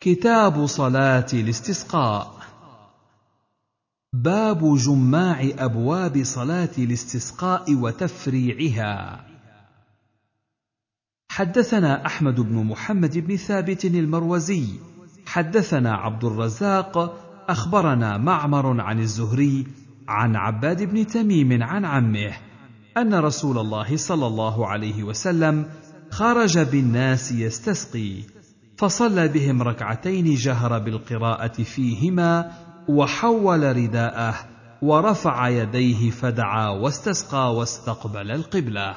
كتاب صلاة الاستسقاء. باب جماع أبواب صلاة الاستسقاء وتفريعها. حدثنا أحمد بن محمد بن ثابت المروزي. حدثنا عبد الرزاق. أخبرنا معمر عن الزهري عن عباد بن تميم عن عمه أن رسول الله صلى الله عليه وسلم خرج بالناس يستسقي. فصلى بهم ركعتين جهر بالقراءة فيهما وحول رداءه ورفع يديه فدعا واستسقى واستقبل القبلة.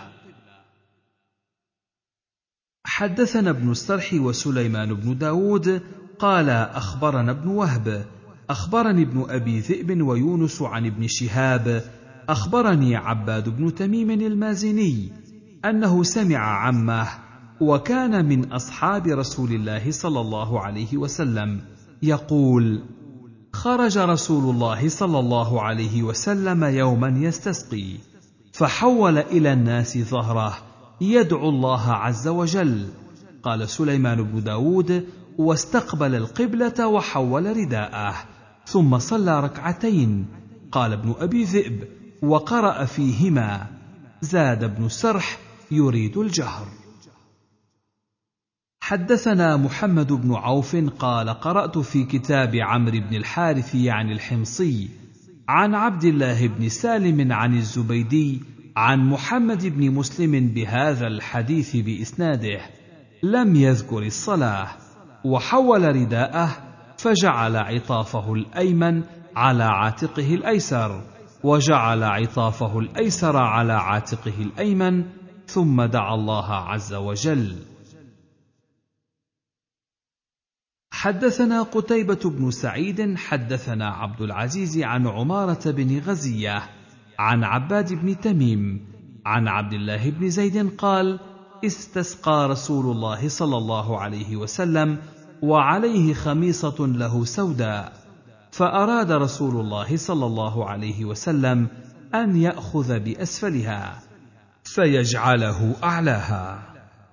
حدثنا ابن السرح وسليمان بن داود قال أخبرنا ابن وهب أخبرني ابن أبي ذئب ويونس عن ابن شهاب أخبرني عباد بن تميم المازني أنه سمع عمه وكان من أصحاب رسول الله صلى الله عليه وسلم. يقول خرج رسول الله صلى الله عليه وسلم يوما يستسقي فحول إلى الناس ظهره يدعو الله عز وجل. قال سليمان بن داود واستقبل القبلة وحول رداءه ثم صلى ركعتين. قال ابن أبي ذئب وقرأ فيهما. زاد ابن سرح يريد الجهر. حدثنا محمد بن عوف قال قرأت في كتاب عمرو بن الحارث عن الحمصي عن عبد الله بن سالم عن الزبيدي عن محمد بن مسلم بهذا الحديث بإسناده. لم يذكر الصلاة. وحول رداءه فجعل عطافه الأيمن على عاتقه الأيسر. وجعل عطافه الأيسر على عاتقه الأيمن. ثم دعا الله عز وجل. حدثنا قتيبة بن سعيد حدثنا عبد العزيز عن عمارة بن غزية عن عباد بن تميم عن عبد الله بن زيد قال: استسقى رسول الله صلى الله عليه وسلم وعليه خميصة له سوداء فأراد رسول الله صلى الله عليه وسلم أن يأخذ بأسفلها فيجعله أعلاها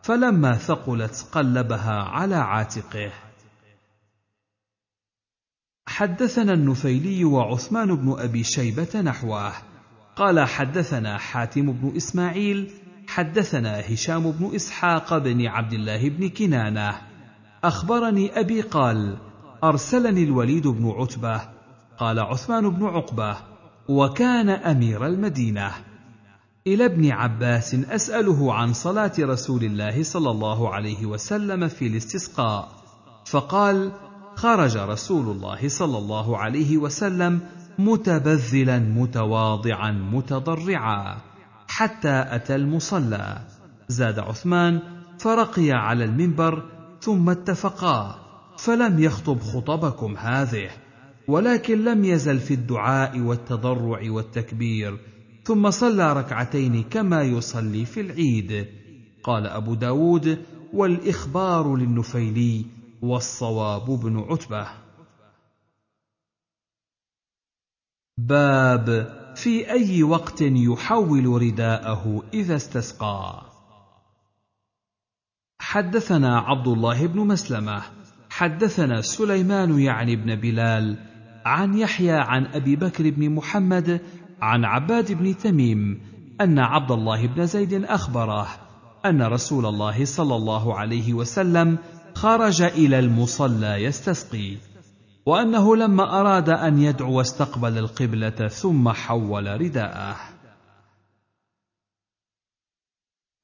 فلما ثقلت قلبها على عاتقه. حدثنا النفيلي وعثمان بن أبي شيبة نحوه. قال حدثنا حاتم بن إسماعيل حدثنا هشام بن إسحاق بن عبد الله بن كنانة. أخبرني أبي قال أرسلني الوليد بن عتبة. قال عثمان بن عقبة وكان أمير المدينة. إلى ابن عباس أسأله عن صلاة رسول الله صلى الله عليه وسلم في الاستسقاء فقال خرج رسول الله صلى الله عليه وسلم متبذلا متواضعا متضرعا حتى أتى المصلى. زاد عثمان فرقي على المنبر ثم اتفقا. فلم يخطب خطبكم هذه ولكن لم يزل في الدعاء والتضرع والتكبير. ثم صلى ركعتين كما يصلي في العيد. قال أبو داود والإخبار للنفيلي والصواب بن عتبة. باب في أي وقت يحول رداءه إذا استسقى. حدثنا عبد الله بن مسلمة حدثنا سليمان يعني بن بلال عن يحيى عن أبي بكر بن محمد عن عباد بن تميم أن عبد الله بن زيد أخبره أن رسول الله صلى الله عليه وسلم خرج إلى المصلى يستسقي وأنه لما أراد أن يدعو استقبل القبلة ثم حول رداءه.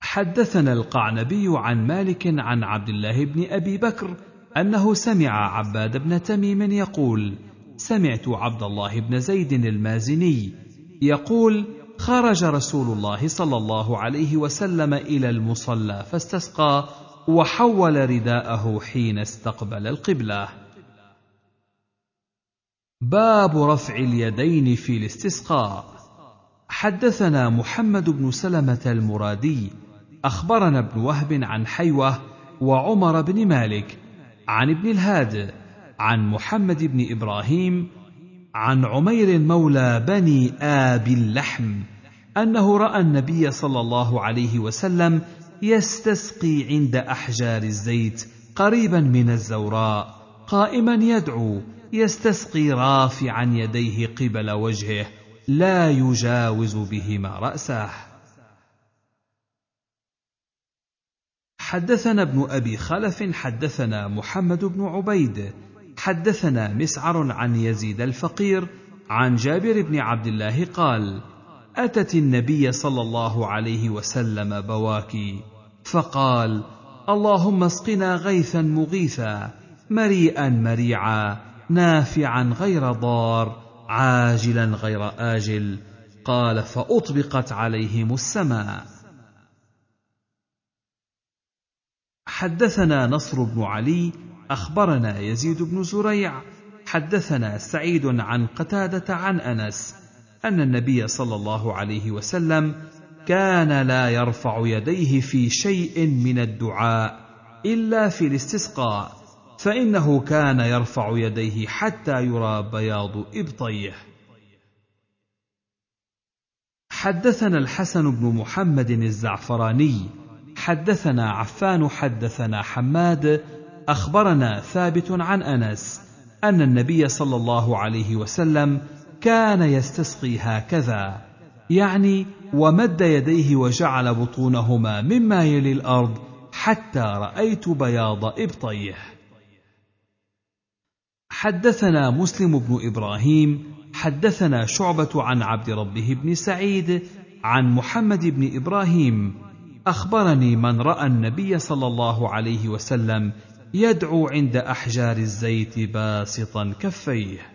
حدثنا القعنبي عن مالك عن عبد الله بن أبي بكر أنه سمع عباد بن تميم يقول سمعت عبد الله بن زيد المازني يقول خرج رسول الله صلى الله عليه وسلم إلى المصلى فاستسقى وحول رداءه حين استقبل القبلة. باب رفع اليدين في الاستسقاء. حدثنا محمد بن سلمة المرادي أخبرنا ابن وهب عن حيوة وعمر بن مالك عن ابن الهاد عن محمد بن إبراهيم عن عمير مولى بني ابي اللحم أنه رأى النبي صلى الله عليه وسلم يستسقي عند أحجار الزيت قريبا من الزوراء قائما يدعو يستسقي رافعا يديه قبل وجهه لا يجاوز بهما رأسه. حدثنا ابن أبي خلف حدثنا محمد بن عبيد حدثنا مسعر عن يزيد الفقير عن جابر بن عبد الله قال أتت النبي صلى الله عليه وسلم بواكي فقال اللهم اسقنا غيثا مغيثا مريئا مريعا نافعا غير ضار عاجلا غير آجل. قال فأطبقت عليهم السماء. حدثنا نصر بن علي أخبرنا يزيد بن زريع. حدثنا سعيد عن قتادة عن أنس أن النبي صلى الله عليه وسلم كان لا يرفع يديه في شيء من الدعاء إلا في الاستسقاء فإنه كان يرفع يديه حتى يرى بياض إبطيه. حدثنا الحسن بن محمد الزعفراني حدثنا عفان حدثنا حماد أخبرنا ثابت عن أنس أن النبي صلى الله عليه وسلم كان يستسقي هكذا. يعني ومد يديه وجعل بطونهما مما يلي الأرض حتى رأيت بياض إبطيه. حدثنا مسلم بن إبراهيم حدثنا شعبة عن عبد ربه بن سعيد عن محمد بن إبراهيم. أخبرني من رأى النبي صلى الله عليه وسلم يدعو عند أحجار الزيت باسطا كفيه.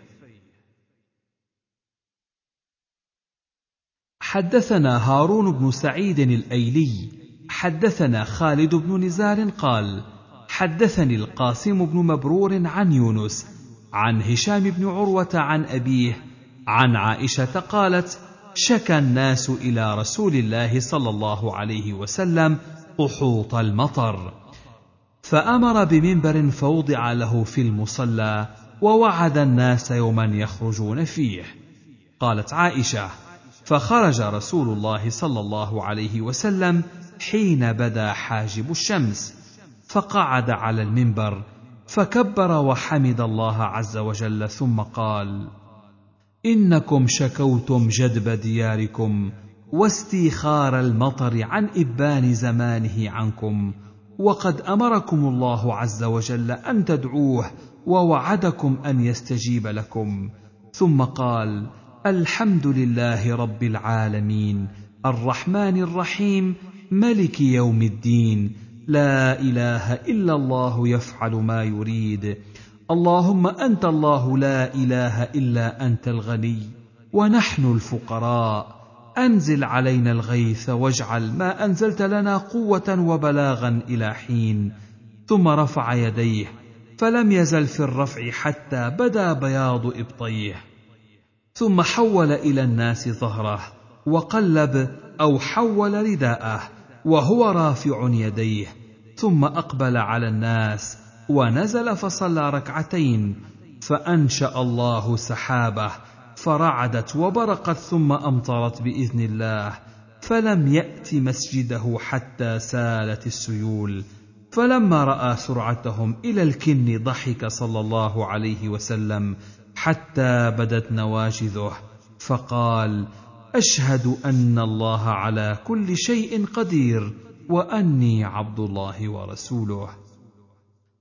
حدثنا هارون بن سعيد الأيلي حدثنا خالد بن نزار قال حدثني القاسم بن مبرور عن يونس عن هشام بن عروة عن أبيه عن عائشة قالت شكى الناس إلى رسول الله صلى الله عليه وسلم قحوط المطر فأمر بمنبر فوضع له في المصلى ووعد الناس يوما يخرجون فيه. قالت عائشة فخرج رسول الله صلى الله عليه وسلم حين بدا حاجب الشمس فقعد على المنبر فكبر وحمد الله عز وجل ثم قال إنكم شكوتم جدب دياركم واستيخار المطر عن إبان زمانه عنكم وقد أمركم الله عز وجل أن تدعوه ووعدكم أن يستجيب لكم. ثم قال الحمد لله رب العالمين. الرحمن الرحيم. ملك يوم الدين. لا إله إلا الله يفعل ما يريد. اللهم أنت الله لا إله إلا أنت الغني. ونحن الفقراء. أنزل علينا الغيث واجعل ما أنزلت لنا قوة وبلاغا إلى حين. ثم رفع يديه. فلم يزل في الرفع حتى بدا بياض إبطيه. ثم حول إلى الناس ظهره وقلب أو حول رداءه وهو رافع يديه ثم أقبل على الناس ونزل فصلى ركعتين فأنشأ الله سحابه فرعدت وبرقت ثم أمطرت بإذن الله فلم يأت مسجده حتى سالت السيول فلما رأى سرعتهم إلى الكن ضحك صلى الله عليه وسلم حتى بدت نواجذه فقال أشهد أن الله على كل شيء قدير وأني عبد الله ورسوله.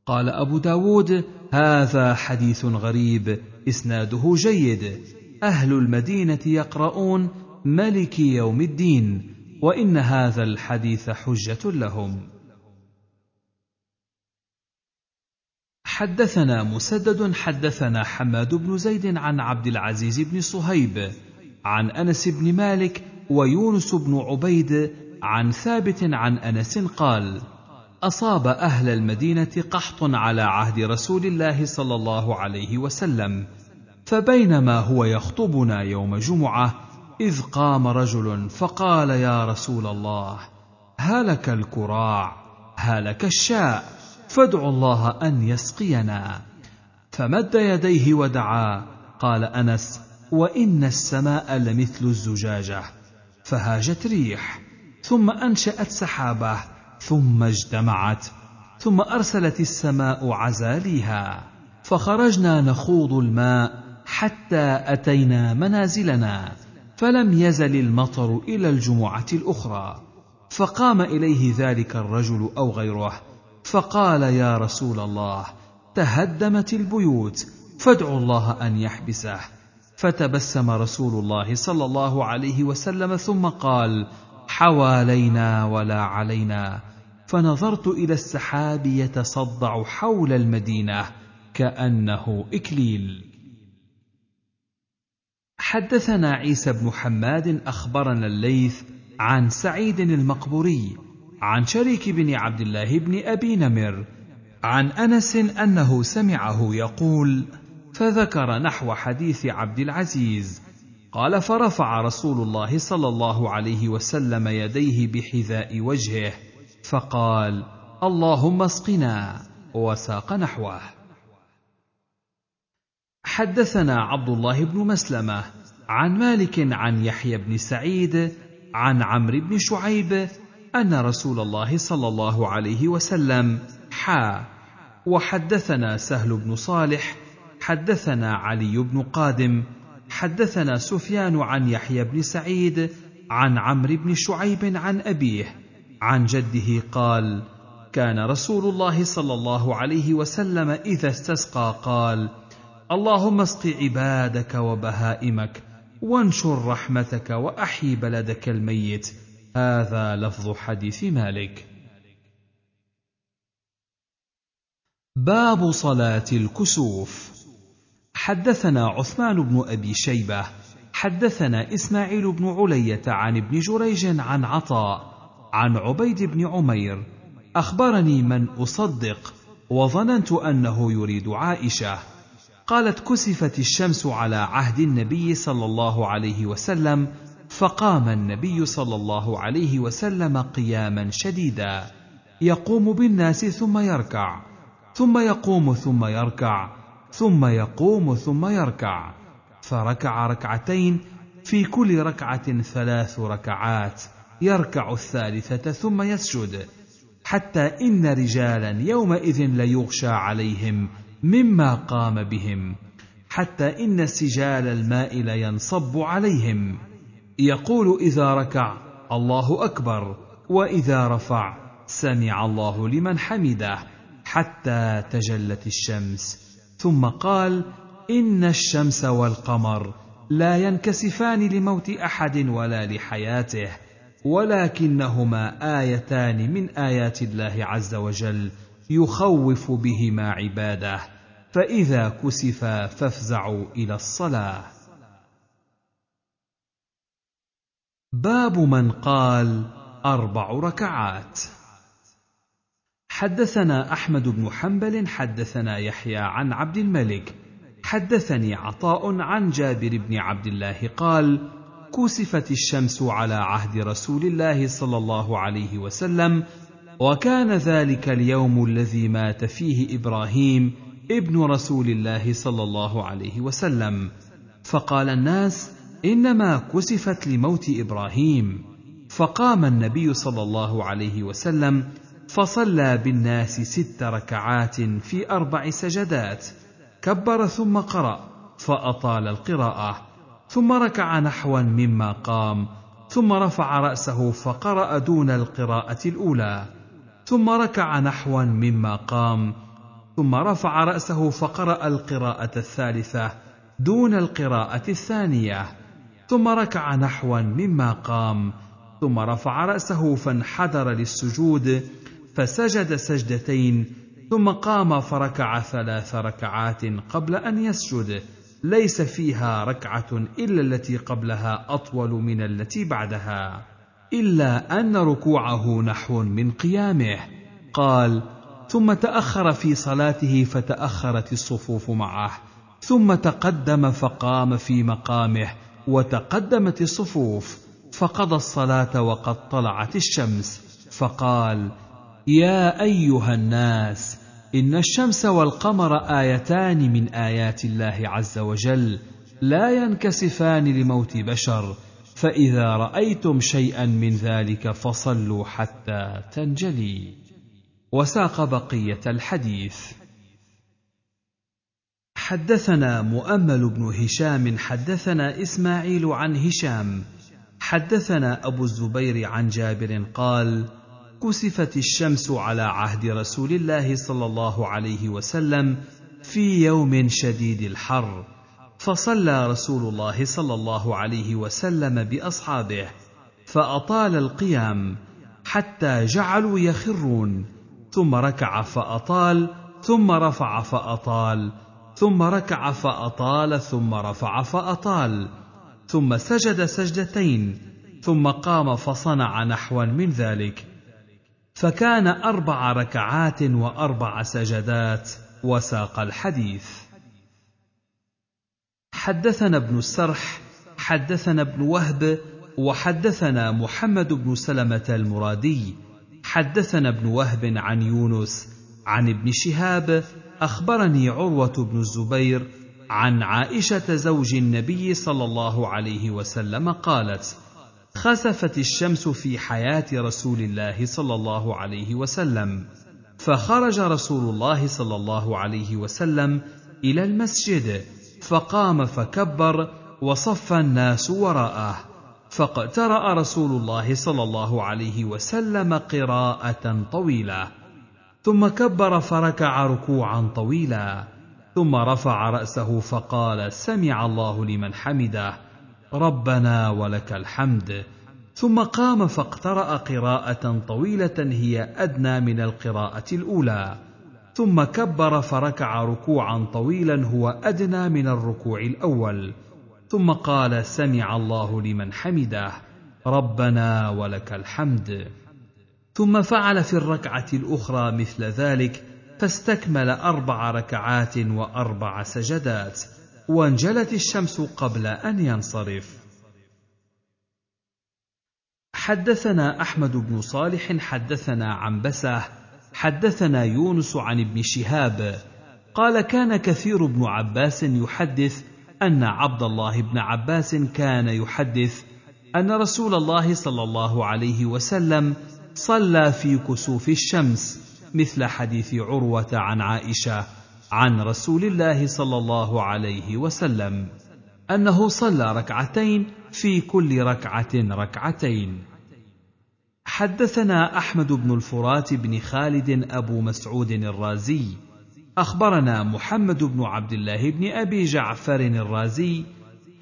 قال أبو داود هذا حديث غريب إسناده جيد. أهل المدينة يقرؤون ملك يوم الدين وإن هذا الحديث حجة لهم. حدثنا مسدد حدثنا حماد بن زيد عن عبد العزيز بن صهيب عن أنس بن مالك ويونس بن عبيد عن ثابت عن أنس قال أصاب أهل المدينة قحط على عهد رسول الله صلى الله عليه وسلم فبينما هو يخطبنا يوم جمعة إذ قام رجل فقال يا رسول الله هلك الكراع هلك الشاء فادعوا الله أن يسقينا. فمد يديه ودعا قال أنس وإن السماء لمثل الزجاجة. فهاجت ريح ثم أنشأت سحابة ثم اجتمعت ثم أرسلت السماء عزاليها. فخرجنا نخوض الماء حتى أتينا منازلنا فلم يزل المطر إلى الجمعة الأخرى. فقام إليه ذلك الرجل أو غيره فقال يا رسول الله تهدمت البيوت فادعوا الله أن يحبسه. فتبسم رسول الله صلى الله عليه وسلم ثم قال حوالينا ولا علينا. فنظرت إلى السحاب يتصدع حول المدينة كأنه إكليل. حدثنا عيسى بن حماد أخبرنا الليث عن سعيد المقبوري عن شريك بن عبد الله بن أبي نمر عن أنس أنه سمعه يقول فذكر نحو حديث عبد العزيز قال فرفع رسول الله صلى الله عليه وسلم يديه بحذاء وجهه فقال اللهم اسقنا وساق نحوه. حدثنا عبد الله بن مسلمة عن مالك عن يحيى بن سعيد عن عمرو بن شعيب أن رسول الله صلى الله عليه وسلم حا وحدثنا سهل بن صالح حدثنا علي بن قادم حدثنا سفيان عن يحيى بن سعيد عن عمرو بن شعيب عن أبيه عن جده قال كان رسول الله صلى الله عليه وسلم إذا استسقى قال اللهم اسق عبادك وبهائمك وانشر رحمتك وأحي بلدك الميت هذا لفظ حديث مالك. باب صلاة الكسوف. حدثنا عثمان بن أبي شيبة حدثنا إسماعيل بن علية عن ابن جريج عن عطاء عن عبيد بن عمير. أخبرني من أصدق وظننت أنه يريد عائشة. قالت كسفت الشمس على عهد النبي صلى الله عليه وسلم فقام النبي صلى الله عليه وسلم قياما شديدا. يقوم بالناس ثم يركع ثم يقوم ثم يركع ثم يقوم ثم يركع. فركع ركعتين في كل ركعة ثلاث ركعات. يركع الثالثة ثم يسجد. حتى إن رجالا يومئذ ليغشى عليهم مما قام بهم. حتى إن سجال الماء لينصب عليهم. يقول إذا ركع الله أكبر وإذا رفع سمع الله لمن حمده حتى تجلت الشمس. ثم قال إن الشمس والقمر لا ينكسفان لموت أحد ولا لحياته ولكنهما آيتان من آيات الله عز وجل يخوف بهما عباده فإذا كسفا فافزعوا إلى الصلاة. باب من قال أربع ركعات. حدثنا أحمد بن حنبل حدثنا يحيى عن عبد الملك. حدثني عطاء عن جابر بن عبد الله قال كسفت الشمس على عهد رسول الله صلى الله عليه وسلم وكان ذلك اليوم الذي مات فيه إبراهيم ابن رسول الله صلى الله عليه وسلم. فقال الناس إنما كسفت لموت إبراهيم فقام النبي صلى الله عليه وسلم فصلى بالناس ست ركعات في أربع سجدات كبر ثم قرأ فأطال القراءة ثم ركع نحوا مما قام ثم رفع رأسه فقرأ دون القراءة الأولى ثم ركع نحوا مما قام ثم رفع رأسه فقرأ القراءة الثالثة دون القراءة الثانية. ثم ركع نحوا مما قام ثم رفع رأسه فانحدر للسجود فسجد سجدتين ثم قام فركع ثلاث ركعات قبل أن يسجد. ليس فيها ركعة إلا التي قبلها أطول من التي بعدها إلا أن ركوعه نحو من قيامه. قال ثم تأخر في صلاته فتأخرت الصفوف معه ثم تقدم فقام في مقامه وتقدمت الصفوف فقضى الصلاة وقد طلعت الشمس فقال يا أيها الناس إن الشمس والقمر آيتان من آيات الله عز وجل لا ينكسفان لموت بشر فإذا رأيتم شيئا من ذلك فصلوا حتى تنجلي وساق بقية الحديث. حدثنا مؤمل بن هشام حدثنا إسماعيل عن هشام حدثنا أبو الزبير عن جابر قال كسفت الشمس على عهد رسول الله صلى الله عليه وسلم في يوم شديد الحر فصلى رسول الله صلى الله عليه وسلم بأصحابه فأطال القيام حتى جعلوا يخرون ثم ركع فأطال ثم رفع فأطال ثم ركع فأطال ثم رفع فأطال ثم سجد سجدتين ثم قام فصنع نحوا من ذلك. فكان أربع ركعات وأربع سجدات وساق الحديث. حدثنا ابن السرح حدثنا ابن وهب وحدثنا محمد بن سلمة المرادي. حدثنا ابن وهب عن يونس عن ابن شهاب أخبرني عروة بن الزبير عن عائشة زوج النبي صلى الله عليه وسلم قالت خسفت الشمس في حياة رسول الله صلى الله عليه وسلم فخرج رسول الله صلى الله عليه وسلم إلى المسجد فقام فكبر وصف الناس وراءه فاقترأ رسول الله صلى الله عليه وسلم قراءة طويلة. ثم كبر فركع ركوعا طويلا ثم رفع رأسه فقال سمع الله لمن حمده ربنا ولك الحمد. ثم قام فاقترأ قراءة طويلة هي أدنى من القراءة الأولى. ثم كبر فركع ركوعا طويلا هو أدنى من الركوع الأول. ثم قال سمع الله لمن حمده ربنا ولك الحمد. ثم فعل في الركعة الأخرى مثل ذلك فاستكمل أربع ركعات وأربع سجدات وانجلت الشمس قبل أن ينصرف. حدثنا أحمد بن صالح حدثنا عن بسه حدثنا يونس عن ابن شهاب. قال كان كثير بن عباس يحدث أن عبد الله بن عباس كان يحدث أن رسول الله صلى الله عليه وسلم صلى في كسوف الشمس مثل حديث عروة عن عائشة عن رسول الله صلى الله عليه وسلم أنه صلى ركعتين في كل ركعة ركعتين. حدثنا أحمد بن الفرات بن خالد أبو مسعود الرازي. أخبرنا محمد بن عبد الله بن أبي جعفر الرازي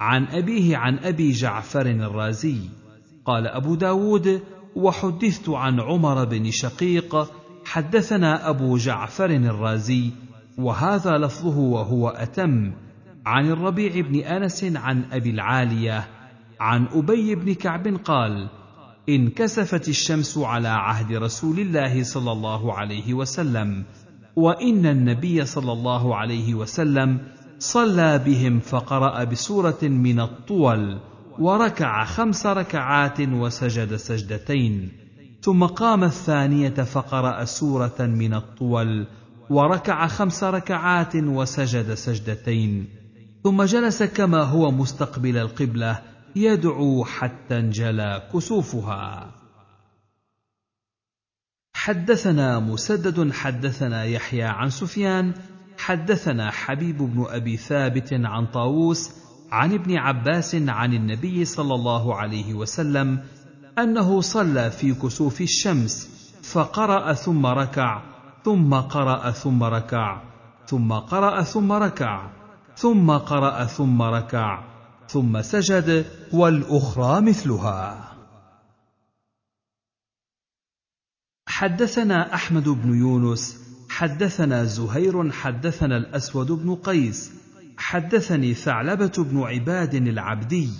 عن أبيه عن أبي جعفر الرازي. قال أبو داود وحدثت عن عمر بن شقيق حدثنا أبو جعفر الرازي وهذا لفظه وهو أتم عن الربيع بن أنس عن أبي العالية عن أبي بن كعب قال انكسفت الشمس على عهد رسول الله صلى الله عليه وسلم وإن النبي صلى الله عليه وسلم صلى بهم فقرأ بسورة من الطول وركع خمس ركعات وسجد سجدتين ثم قام الثانية فقرأ سورة من الطول وركع خمس ركعات وسجد سجدتين ثم جلس كما هو مستقبل القبلة يدعو حتى انجلى كسوفها. حدثنا مسدد حدثنا يحيى عن سفيان حدثنا حبيب بن أبي ثابت عن طاووس عن ابن عباس عن النبي صلى الله عليه وسلم أنه صلى في كسوف الشمس فقرأ ثم ركع ثم قرأ ثم ركع ثم قرأ ثم ركع ثم قرأ ثم ركع ثم سجد والأخرى مثلها. حدثنا أحمد بن يونس حدثنا زهير حدثنا الأسود بن قيس حدثني ثعلبة بن عباد العبدي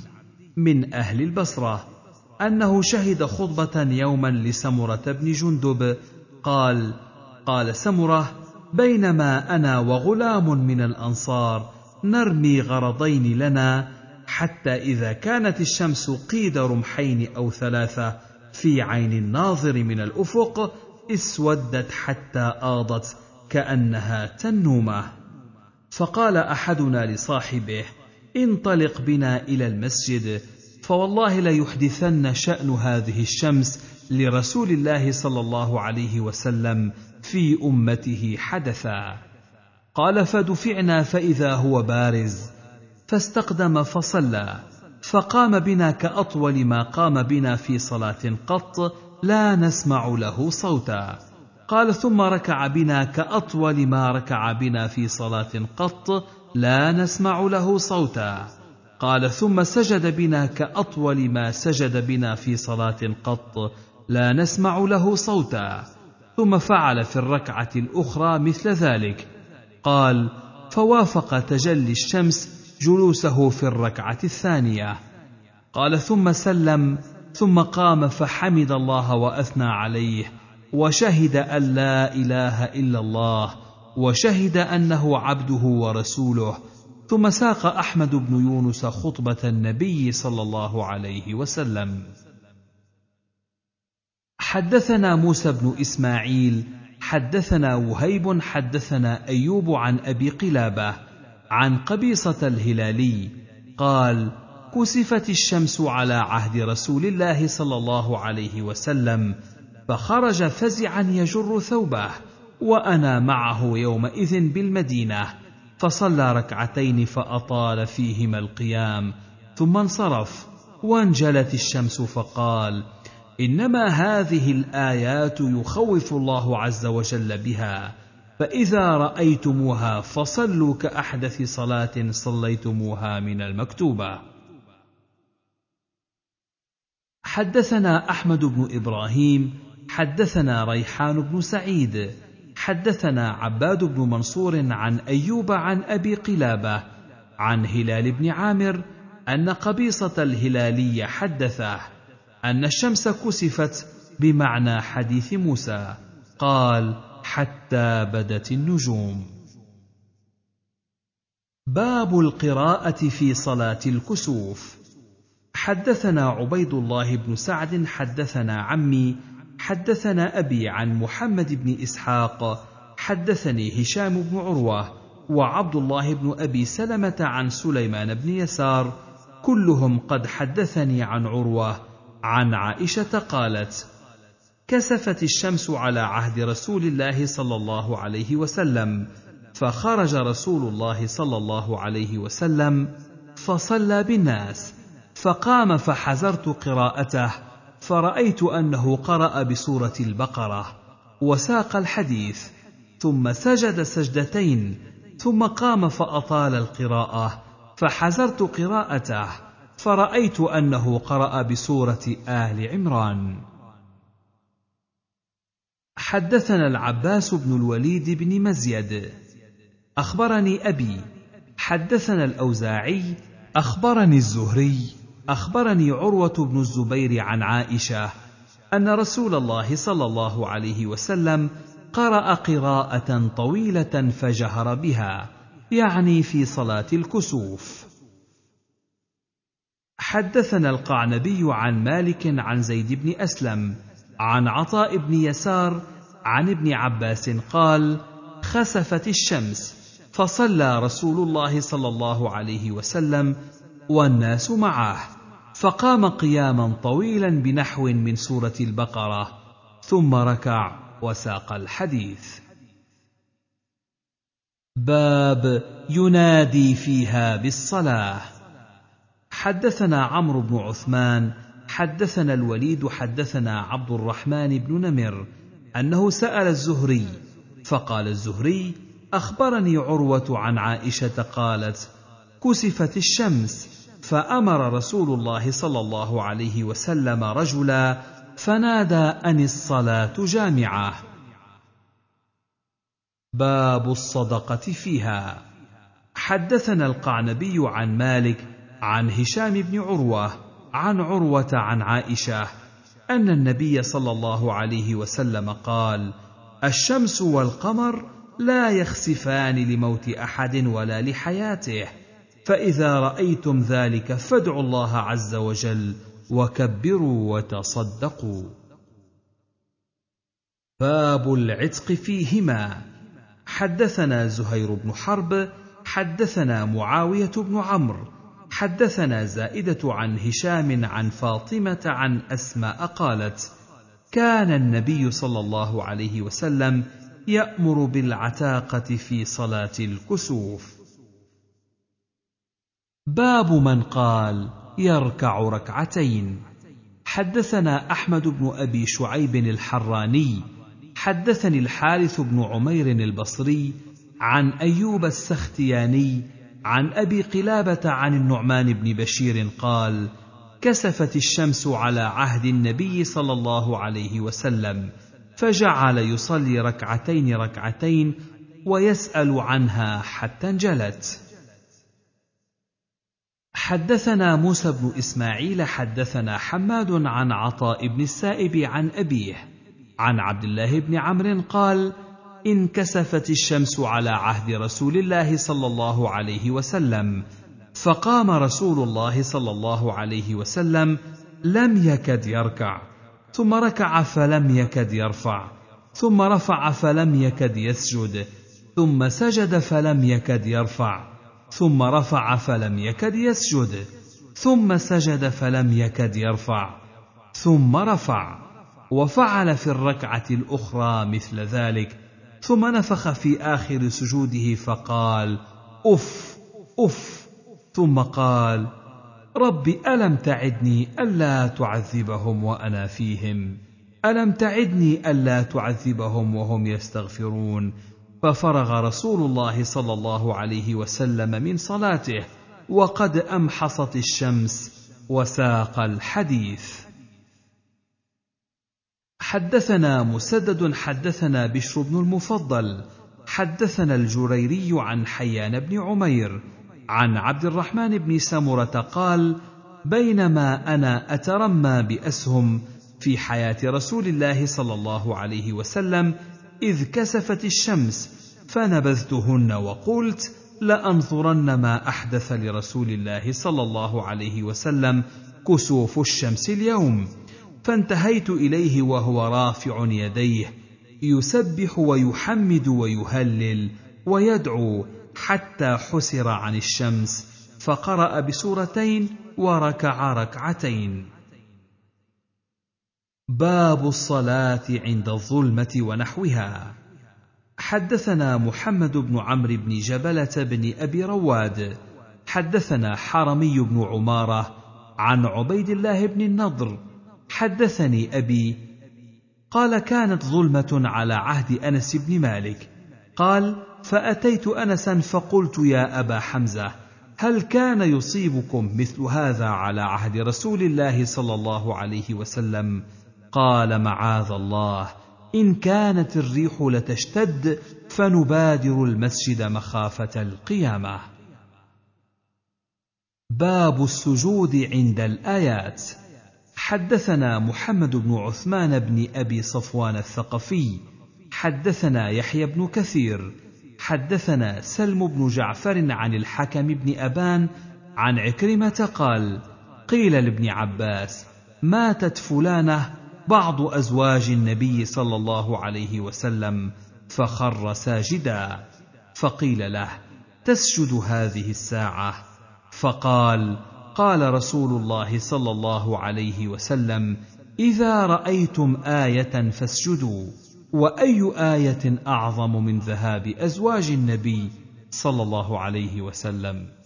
من أهل البصرة أنه شهد خطبة يوما لسمرة بن جندب قال قال سمرة بينما أنا وغلام من الأنصار نرمي غرضين لنا حتى إذا كانت الشمس قيد رمحين أو ثلاثة في عين الناظر من الأفق اسودت حتى آضت كأنها تنومة. فقال أحدنا لصاحبه انطلق بنا إلى المسجد فوالله ليحدثن شأن هذه الشمس لرسول الله صلى الله عليه وسلم في أمته حدثا. قال فدفعنا فإذا هو بارز. فاستقدم فصلى فقام بنا كأطول ما قام بنا في صلاة قط لا نسمع له صوتا. قال ثم ركع بنا كأطول ما ركع بنا في صلاة قط لا نسمع له صوتا. قال ثم سجد بنا كأطول ما سجد بنا في صلاة قط لا نسمع له صوتا. ثم فعل في الركعة الأخرى مثل ذلك. قال فوافق تجلي الشمس جلوسه في الركعة الثانية. قال ثم سلم ثم قام فحمد الله وأثنى عليه. وشهد أن لا إله إلا الله وشهد أنه عبده ورسوله. ثم ساق أحمد بن يونس خطبة النبي صلى الله عليه وسلم. حدثنا موسى بن إسماعيل حدثنا وهيب حدثنا أيوب عن أبي قلابة عن قبيصة الهلالي قال كسفت الشمس على عهد رسول الله صلى الله عليه وسلم فخرج فزعا يجر ثوبه وأنا معه يومئذ بالمدينة فصلى ركعتين فأطال فيهما القيام ثم انصرف وانجلت الشمس فقال إنما هذه الآيات يخوف الله عز وجل بها فإذا رأيتموها فصلوا كأحدث صلاة صليتموها من المكتوبة. حدثنا أحمد بن إبراهيم حدثنا ريحان بن سعيد حدثنا عباد بن منصور عن أيوب عن أبي قلابة عن هلال بن عامر أن قبيصة الهلالي حدثه أن الشمس كسفت بمعنى حديث موسى قال حتى بدت النجوم باب القراءة في صلاة الكسوف. حدثنا عبيد الله بن سعد حدثنا عمي حدثنا أبي عن محمد بن إسحاق حدثني هشام بن عروة وعبد الله بن أبي سلمة عن سليمان بن يسار كلهم قد حدثني عن عروة عن عائشة قالت كسفت الشمس على عهد رسول الله صلى الله عليه وسلم فخرج رسول الله صلى الله عليه وسلم فصلى بالناس فقام فحذرت قراءته فرأيت أنه قرأ بسورة البقرة وساق الحديث ثم سجد سجدتين ثم قام فأطال القراءة فحذرت قراءته فرأيت أنه قرأ بسورة آل عمران. حدثنا العباس بن الوليد بن مزيد. أخبرني أبي حدثنا الأوزاعي أخبرني الزهري أخبرني عروة بن الزبير عن عائشة أن رسول الله صلى الله عليه وسلم قرأ قراءة طويلة فجهر بها يعني في صلاة الكسوف. حدثنا القعنبي عن مالك عن زيد بن أسلم عن عطاء بن يسار عن ابن عباس قال خسفت الشمس فصلى رسول الله صلى الله عليه وسلم والناس معه. فقام قياما طويلا بنحو من سورة البقرة ثم ركع وساق الحديث. باب ينادي فيها بالصلاة. حدثنا عمرو بن عثمان حدثنا الوليد حدثنا عبد الرحمن بن نمر أنه سأل الزهري فقال الزهري أخبرني عروة عن عائشة قالت كسفت الشمس. فأمر رسول الله صلى الله عليه وسلم رجلا فنادى أن الصلاة جامعة. باب الصدقة فيها. حدثنا القعنبي عن مالك عن هشام بن عروة عن عروة عن عائشة أن النبي صلى الله عليه وسلم قال الشمس والقمر لا يخسفان لموت أحد ولا لحياته فإذا رأيتم ذلك فادعوا الله عز وجل وكبروا وتصدقوا. باب العتق فيهما. حدثنا زهير بن حرب حدثنا معاوية بن عمرو حدثنا زائدة عن هشام عن فاطمة عن أسماء قالت كان النبي صلى الله عليه وسلم يأمر بالعتاقة في صلاة الكسوف. باب من قال يركع ركعتين. حدثنا أحمد بن أبي شعيب الحراني حدثني الحارث بن عمير البصري عن أيوب السختياني عن أبي قلابة عن النعمان بن بشير قال كسفت الشمس على عهد النبي صلى الله عليه وسلم فجعل يصلي ركعتين ركعتين ويسأل عنها حتى انجلت. حدثنا موسى بن إسماعيل حدثنا حماد عن عطاء بن السائب عن أبيه عن عبد الله بن عمرو قال انكسفت الشمس على عهد رسول الله صلى الله عليه وسلم فقام رسول الله صلى الله عليه وسلم لم يكد يركع ثم ركع فلم يكد يرفع ثم رفع فلم يكد يسجد ثم سجد فلم يكد يرفع. ثم رفع فلم يكد يسجد ثم سجد فلم يكد يرفع ثم رفع وفعل في الركعة الأخرى مثل ذلك ثم نفخ في آخر سجوده فقال اف اف ثم قال رب ألم تعدني ألا تعذبهم وأنا فيهم؟ ألم تعدني ألا تعذبهم وهم يستغفرون؟ ففرغ رسول الله صلى الله عليه وسلم من صلاته وقد أمحصت الشمس وساق الحديث. حدثنا مسدد حدثنا بشر بن المفضل حدثنا الجريري عن حيان بن عمير عن عبد الرحمن بن سمرة قال بينما أنا أترمى بأسهم في حياة رسول الله صلى الله عليه وسلم إذ كسفت الشمس فنبذتهن وقلت لأنظرن ما أحدث لرسول الله صلى الله عليه وسلم كسوف الشمس اليوم. فانتهيت إليه وهو رافع يديه يسبح ويحمد ويهلل ويدعو حتى حسر عن الشمس فقرأ بسورتين وركع ركعتين. باب الصلاة عند الظلمة ونحوها. حدثنا محمد بن عمرو بن جبلة بن أبي رواد. حدثنا حرمي بن عمارة عن عبيد الله بن النضر. حدثني أبي قال كانت ظلمة على عهد أنس بن مالك. قال فأتيت أنسا فقلت يا أبا حمزة هل كان يصيبكم مثل هذا على عهد رسول الله صلى الله عليه وسلم؟ قال معاذ الله إن كانت الريح لتشتد فنبادر المسجد مخافة القيامة. باب السجود عند الآيات. حدثنا محمد بن عثمان بن أبي صفوان الثقفي. حدثنا يحيى بن كثير. حدثنا سلم بن جعفر عن الحكم بن أبان عن عكرمة قال قيل لابن عباس ماتت فلانة بعض أزواج النبي صلى الله عليه وسلم فخر ساجدا فقيل له تسجد هذه الساعة؟ فقال قال رسول الله صلى الله عليه وسلم إذا رأيتم آية فاسجدوا وأي آية أعظم من ذهاب أزواج النبي صلى الله عليه وسلم؟